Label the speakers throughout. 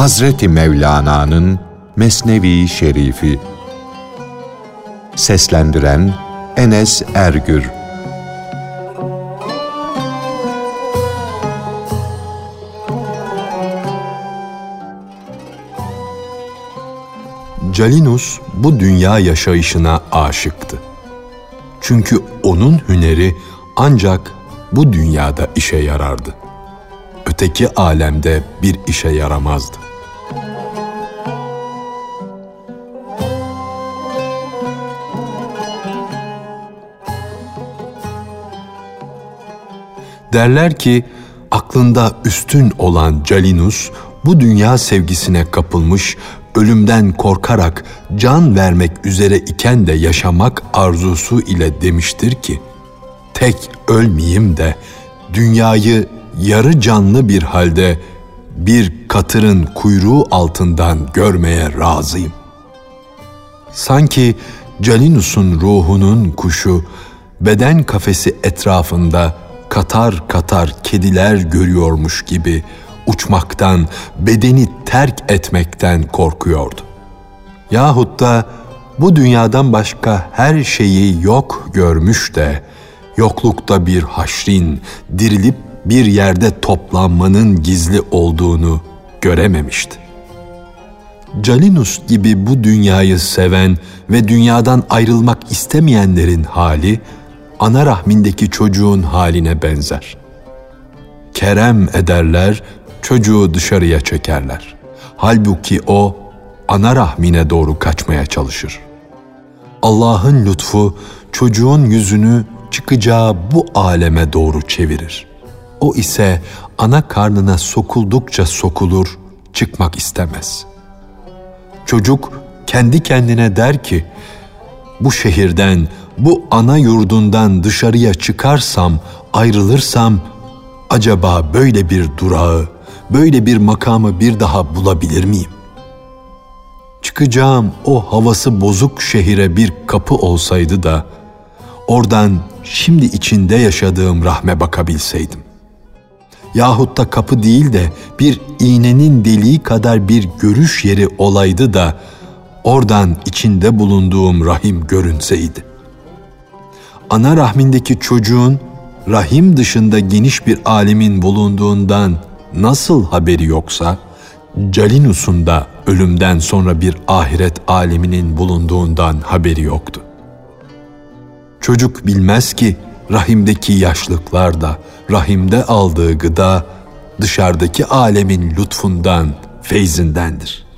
Speaker 1: Hazreti Mevlana'nın Mesnevi Şerifi Seslendiren Enes Ergür
Speaker 2: Calinus bu dünya yaşayışına aşıktı. Çünkü onun hüneri ancak bu dünyada işe yarardı. Öteki alemde bir işe yaramazdı. Derler ki aklında üstün olan Calinus bu dünya sevgisine kapılmış, ölümden korkarak can vermek üzere iken de yaşamak arzusu ile demiştir ki, tek ölmeyeyim de dünyayı yarı canlı bir halde bir katırın kuyruğu altından görmeye razıyım. Sanki Calinus'un ruhunun kuşu beden kafesi etrafında katar katar kediler görüyormuş gibi uçmaktan, bedeni terk etmekten korkuyordu. Yahut da bu dünyadan başka her şeyi yok görmüş de yoklukta bir haşrin, dirilip bir yerde toplanmanın gizli olduğunu görememişti. Calinus gibi bu dünyayı seven ve dünyadan ayrılmak istemeyenlerin hali ana rahmindeki çocuğun haline benzer. Kerem ederler, çocuğu dışarıya çekerler. Halbuki o ana rahmine doğru kaçmaya çalışır. Allah'ın lütfu çocuğun yüzünü çıkacağı bu aleme doğru çevirir. O ise ana karnına sokuldukça sokulur, çıkmak istemez. Çocuk kendi kendine der ki, bu şehirden, bu ana yurdundan dışarıya çıkarsam, ayrılırsam, acaba böyle bir durağı, böyle bir makamı bir daha bulabilir miyim? Çıkacağım o havası bozuk şehire bir kapı olsaydı da, oradan şimdi içinde yaşadığım rahme bakabilseydim yahut da kapı değil de bir iğnenin deliği kadar bir görüş yeri olaydı da oradan içinde bulunduğum rahim görünseydi. Ana rahmindeki çocuğun rahim dışında geniş bir alimin bulunduğundan nasıl haberi yoksa, Calinus'un da ölümden sonra bir ahiret aleminin bulunduğundan haberi yoktu. Çocuk bilmez ki rahimdeki yaşlıklar da rahimde aldığı gıda dışarıdaki alemin lütfundan, feyzindendir.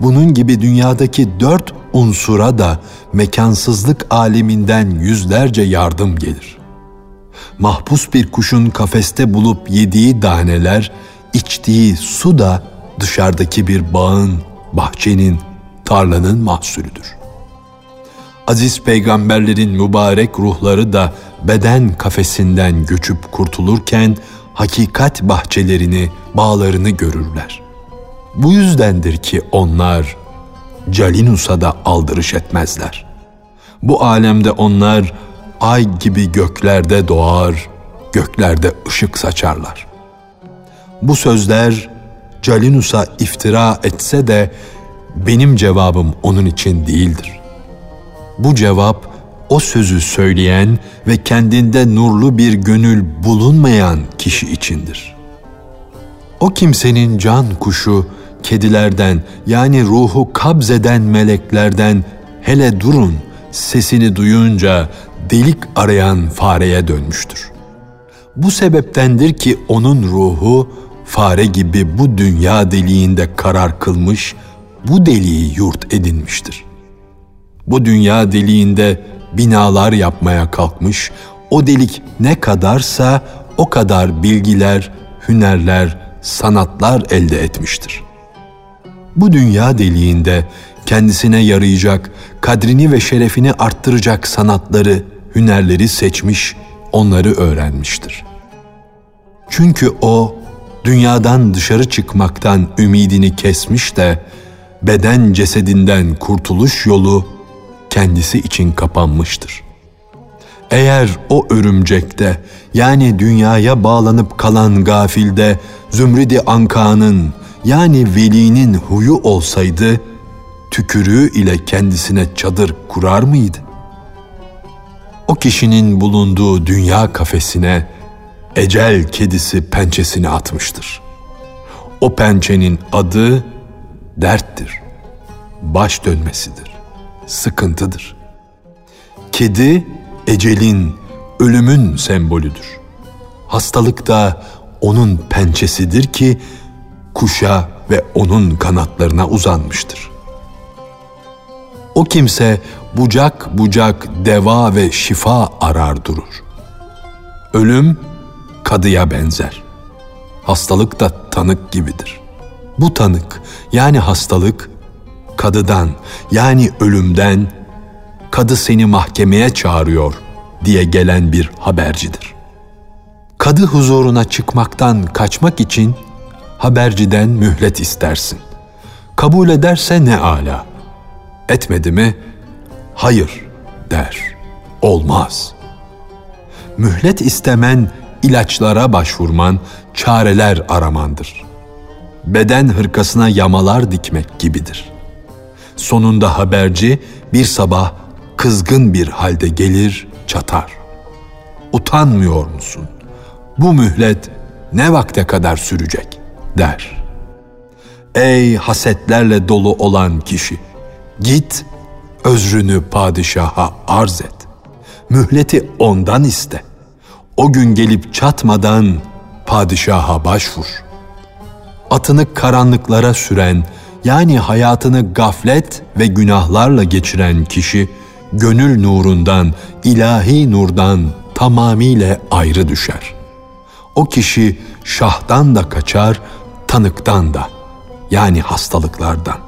Speaker 2: Bunun gibi dünyadaki dört unsura da mekansızlık aleminden yüzlerce yardım gelir. Mahpus bir kuşun kafeste bulup yediği daneler, içtiği su da dışarıdaki bir bağın, bahçenin, tarlanın mahsulüdür. Aziz peygamberlerin mübarek ruhları da beden kafesinden göçüp kurtulurken hakikat bahçelerini, bağlarını görürler. Bu yüzdendir ki onlar Calinus'a da aldırış etmezler. Bu alemde onlar ay gibi göklerde doğar, göklerde ışık saçarlar. Bu sözler Calinus'a iftira etse de benim cevabım onun için değildir. Bu cevap o sözü söyleyen ve kendinde nurlu bir gönül bulunmayan kişi içindir. O kimsenin can kuşu kedilerden yani ruhu kabzeden meleklerden hele durun sesini duyunca delik arayan fareye dönmüştür. Bu sebeptendir ki onun ruhu fare gibi bu dünya deliğinde karar kılmış, bu deliği yurt edinmiştir. Bu dünya deliğinde binalar yapmaya kalkmış, o delik ne kadarsa o kadar bilgiler, hünerler, sanatlar elde etmiştir. Bu dünya deliğinde kendisine yarayacak, kadrini ve şerefini arttıracak sanatları, hünerleri seçmiş, onları öğrenmiştir. Çünkü o dünyadan dışarı çıkmaktan ümidini kesmiş de beden cesedinden kurtuluş yolu kendisi için kapanmıştır. Eğer o örümcekte yani dünyaya bağlanıp kalan gafilde Zümridi Anka'nın yani velinin huyu olsaydı tükürüğü ile kendisine çadır kurar mıydı? O kişinin bulunduğu dünya kafesine ecel kedisi pençesini atmıştır. O pençenin adı derttir, baş dönmesidir, sıkıntıdır. Kedi ecelin, ölümün sembolüdür. Hastalık da onun pençesidir ki kuşa ve onun kanatlarına uzanmıştır. O kimse bucak bucak deva ve şifa arar durur. Ölüm kadıya benzer. Hastalık da tanık gibidir. Bu tanık yani hastalık kadıdan yani ölümden kadı seni mahkemeye çağırıyor diye gelen bir habercidir. Kadı huzuruna çıkmaktan kaçmak için haberciden mühlet istersin. Kabul ederse ne ala. Etmedi mi? Hayır der. Olmaz. Mühlet istemen, ilaçlara başvurman, çareler aramandır. Beden hırkasına yamalar dikmek gibidir. Sonunda haberci bir sabah kızgın bir halde gelir, çatar. Utanmıyor musun? Bu mühlet ne vakte kadar sürecek?'' Der. Ey hasetlerle dolu olan kişi, git özrünü padişaha arz et. Mühleti ondan iste. O gün gelip çatmadan padişaha başvur. Atını karanlıklara süren, yani hayatını gaflet ve günahlarla geçiren kişi, gönül nurundan, ilahi nurdan tamamiyle ayrı düşer. O kişi şahtan da kaçar, tanıktan da yani hastalıklardan,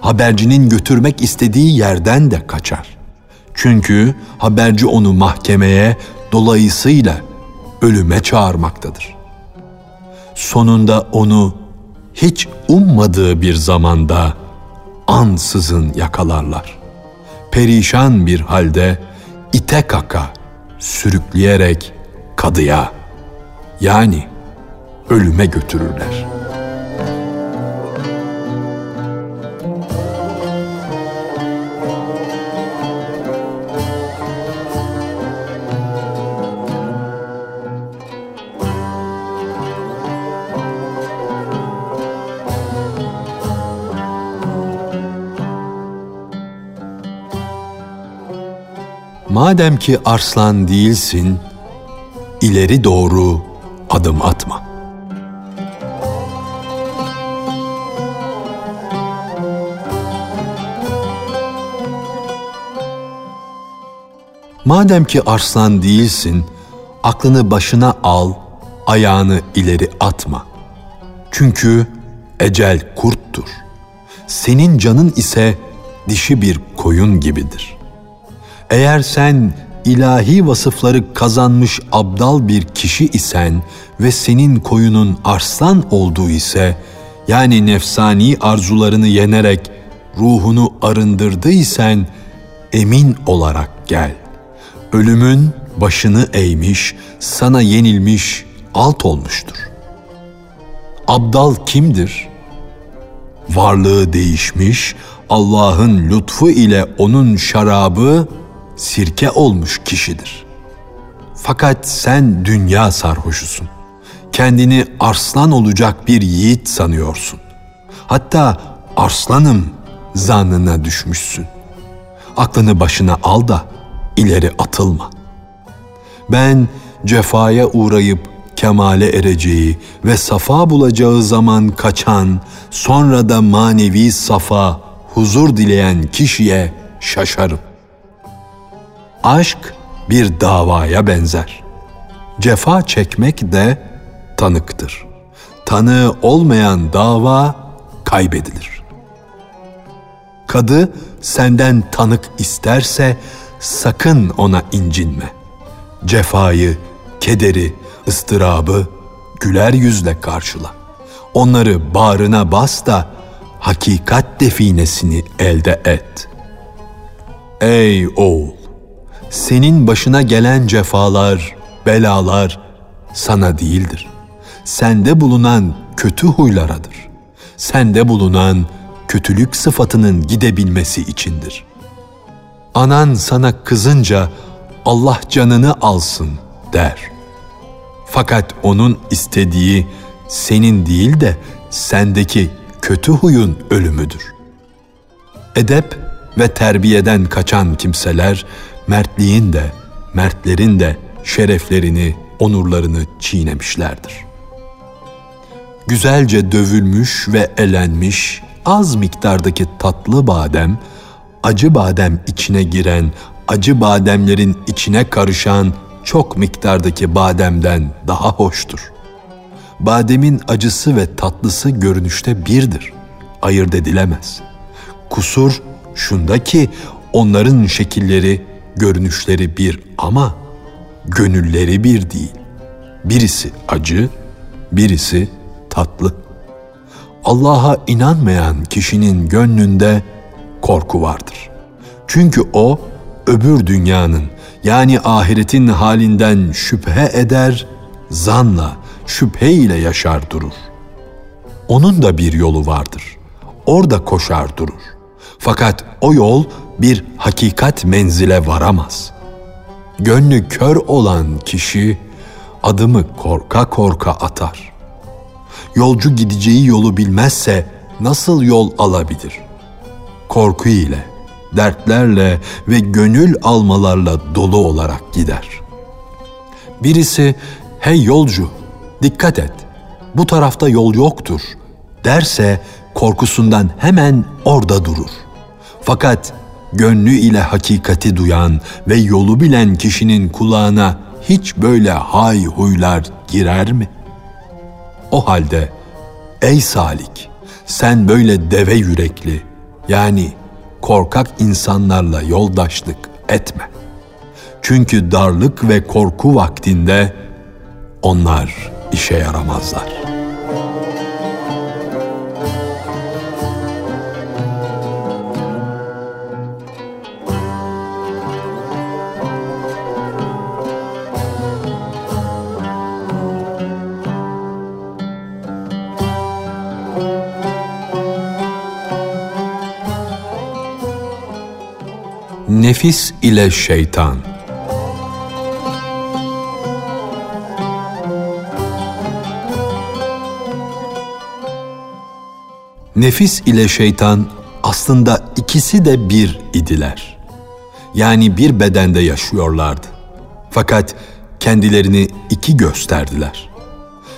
Speaker 2: habercinin götürmek istediği yerden de kaçar. Çünkü haberci onu mahkemeye dolayısıyla ölüme çağırmaktadır. Sonunda onu hiç ummadığı bir zamanda ansızın yakalarlar. Perişan bir halde ite kaka sürükleyerek kadıya yani ölüme götürürler.'' Madem ki arslan değilsin, ileri doğru adım atma. Madem ki arslan değilsin, aklını başına al, ayağını ileri atma. Çünkü ecel kurttur. Senin canın ise dişi bir koyun gibidir.'' Eğer sen ilahi vasıfları kazanmış abdal bir kişi isen ve senin koyunun arslan olduğu ise, yani nefsani arzularını yenerek ruhunu arındırdıysen, emin olarak gel. Ölümün başını eğmiş, sana yenilmiş, alt olmuştur. Abdal kimdir? Varlığı değişmiş, Allah'ın lütfu ile onun şarabı sirke olmuş kişidir. Fakat sen dünya sarhoşusun. Kendini arslan olacak bir yiğit sanıyorsun. Hatta arslanım zanına düşmüşsün. Aklını başına al da ileri atılma. Ben cefaya uğrayıp kemale ereceği ve safa bulacağı zaman kaçan, sonra da manevi safa, huzur dileyen kişiye şaşarım.'' Aşk bir davaya benzer. Cefa çekmek de tanıktır. Tanığı olmayan dava kaybedilir. Kadı senden tanık isterse sakın ona incinme. Cefayı, kederi, ıstırabı güler yüzle karşıla. Onları bağrına bas da hakikat definesini elde et. Ey oğul! Senin başına gelen cefalar, belalar sana değildir. Sende bulunan kötü huylaradır. sende bulunan kötülük sıfatının gidebilmesi içindir. Anan sana kızınca Allah canını alsın der. Fakat onun istediği senin değil de sendeki kötü huyun ölümüdür. Edep ve terbiyeden kaçan kimseler mertliğin de, mertlerin de şereflerini, onurlarını çiğnemişlerdir. Güzelce dövülmüş ve elenmiş az miktardaki tatlı badem, acı badem içine giren, acı bademlerin içine karışan çok miktardaki bademden daha hoştur. Bademin acısı ve tatlısı görünüşte birdir. Ayırt edilemez. Kusur şunda ki onların şekilleri, görünüşleri bir ama gönülleri bir değil. Birisi acı, birisi tatlı. Allah'a inanmayan kişinin gönlünde korku vardır. Çünkü o öbür dünyanın yani ahiretin halinden şüphe eder, zanla, şüphe ile yaşar durur. Onun da bir yolu vardır. Orada koşar durur. Fakat o yol bir hakikat menzile varamaz. Gönlü kör olan kişi adımı korka korka atar. Yolcu gideceği yolu bilmezse nasıl yol alabilir? Korku ile, dertlerle ve gönül almalarla dolu olarak gider. Birisi, hey yolcu, dikkat et, bu tarafta yol yoktur derse korkusundan hemen orada durur. Fakat gönlü ile hakikati duyan ve yolu bilen kişinin kulağına hiç böyle hay huylar girer mi? O halde ey salik sen böyle deve yürekli yani korkak insanlarla yoldaşlık etme. Çünkü darlık ve korku vaktinde onlar işe yaramazlar.'' Nefis ile şeytan Nefis ile şeytan aslında ikisi de bir idiler. Yani bir bedende yaşıyorlardı. Fakat kendilerini iki gösterdiler.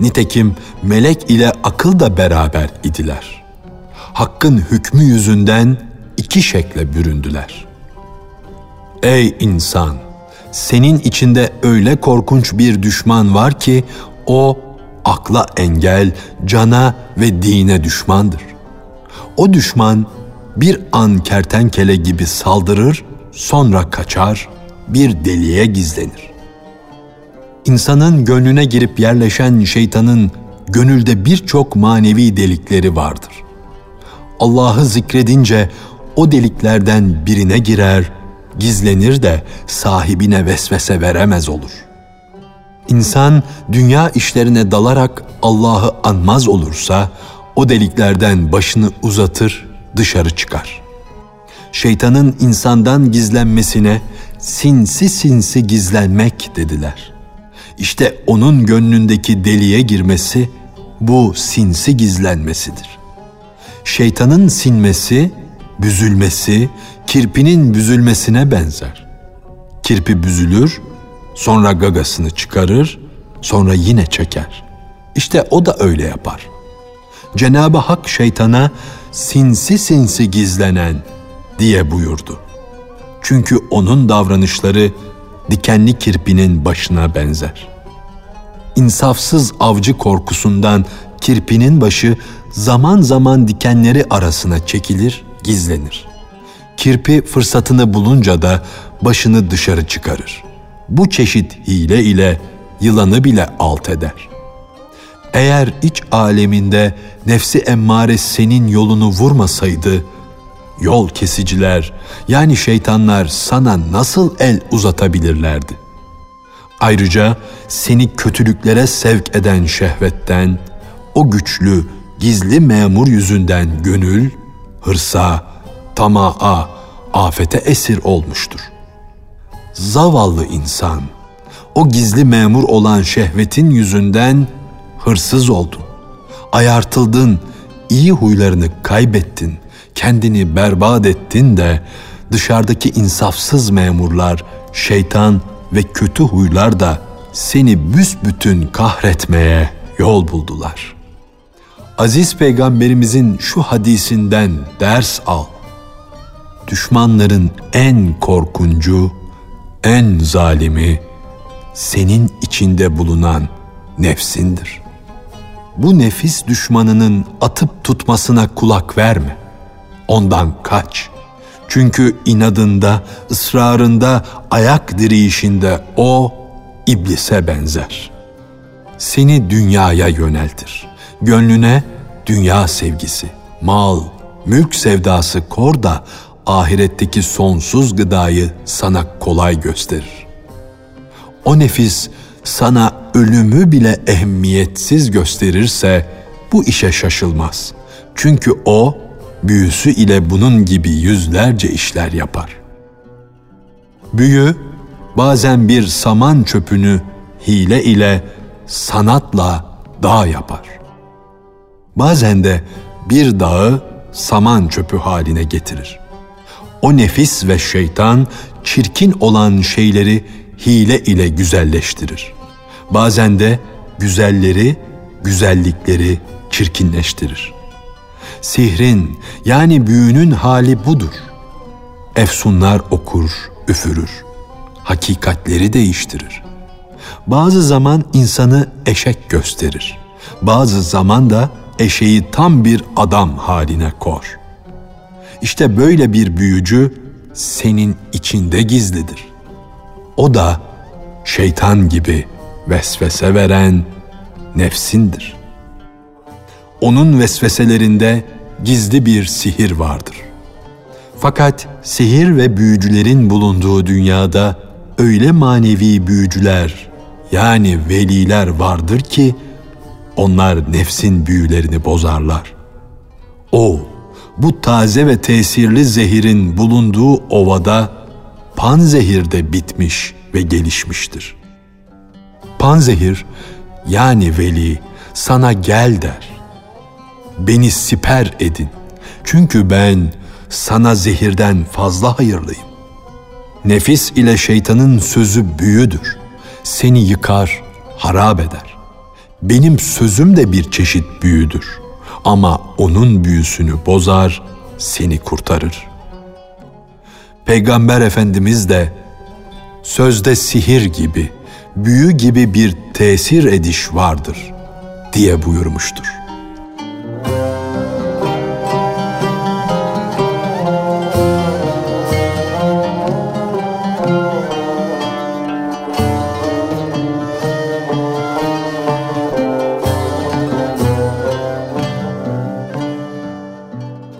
Speaker 2: Nitekim melek ile akıl da beraber idiler. Hakkın hükmü yüzünden iki şekle büründüler.'' Ey insan! Senin içinde öyle korkunç bir düşman var ki o akla engel, cana ve dine düşmandır. O düşman bir an kertenkele gibi saldırır, sonra kaçar, bir deliğe gizlenir. İnsanın gönlüne girip yerleşen şeytanın gönülde birçok manevi delikleri vardır. Allah'ı zikredince o deliklerden birine girer, gizlenir de sahibine vesvese veremez olur. İnsan dünya işlerine dalarak Allah'ı anmaz olursa o deliklerden başını uzatır, dışarı çıkar. Şeytanın insandan gizlenmesine sinsi sinsi gizlenmek dediler. İşte onun gönlündeki deliğe girmesi bu sinsi gizlenmesidir. Şeytanın sinmesi, büzülmesi, kirpinin büzülmesine benzer. Kirpi büzülür, sonra gagasını çıkarır, sonra yine çeker. İşte o da öyle yapar. Cenab-ı Hak şeytana sinsi sinsi gizlenen diye buyurdu. Çünkü onun davranışları dikenli kirpinin başına benzer. İnsafsız avcı korkusundan kirpinin başı zaman zaman dikenleri arasına çekilir, gizlenir. Kirpi fırsatını bulunca da başını dışarı çıkarır. Bu çeşit hile ile yılanı bile alt eder. Eğer iç aleminde nefsi emmare senin yolunu vurmasaydı, yol kesiciler yani şeytanlar sana nasıl el uzatabilirlerdi? Ayrıca seni kötülüklere sevk eden şehvetten, o güçlü, gizli memur yüzünden gönül, hırsa, tamaa, afete esir olmuştur. Zavallı insan, o gizli memur olan şehvetin yüzünden hırsız oldun. Ayartıldın, iyi huylarını kaybettin, kendini berbat ettin de dışarıdaki insafsız memurlar, şeytan ve kötü huylar da seni büsbütün kahretmeye yol buldular. Aziz peygamberimizin şu hadisinden ders al. Düşmanların en korkuncu, en zalimi senin içinde bulunan nefsindir. Bu nefis düşmanının atıp tutmasına kulak verme. Ondan kaç. Çünkü inadında, ısrarında, ayak diriyişinde o iblise benzer. Seni dünyaya yöneltir. Gönlüne dünya sevgisi, mal, mülk sevdası kor da ahiretteki sonsuz gıdayı sana kolay gösterir. O nefis sana ölümü bile ehemmiyetsiz gösterirse bu işe şaşılmaz. Çünkü o büyüsü ile bunun gibi yüzlerce işler yapar. Büyü bazen bir saman çöpünü hile ile sanatla dağ yapar. Bazen de bir dağı saman çöpü haline getirir. O nefis ve şeytan çirkin olan şeyleri hile ile güzelleştirir. Bazen de güzelleri, güzellikleri çirkinleştirir. Sihrin yani büyünün hali budur. Efsunlar okur, üfürür. Hakikatleri değiştirir. Bazı zaman insanı eşek gösterir. Bazı zaman da eşeği tam bir adam haline kor. İşte böyle bir büyücü senin içinde gizlidir. O da şeytan gibi vesvese veren nefsindir. Onun vesveselerinde gizli bir sihir vardır. Fakat sihir ve büyücülerin bulunduğu dünyada öyle manevi büyücüler yani veliler vardır ki onlar nefsin büyülerini bozarlar. O bu taze ve tesirli zehirin bulunduğu ovada panzehir de bitmiş ve gelişmiştir. Panzehir yani veli sana gel der. Beni siper edin. Çünkü ben sana zehirden fazla hayırlıyım. Nefis ile şeytanın sözü büyüdür. Seni yıkar, harap eder. Benim sözüm de bir çeşit büyüdür. Ama onun büyüsünü bozar, seni kurtarır. Peygamber Efendimiz de sözde sihir gibi, büyü gibi bir tesir ediş vardır diye buyurmuştur.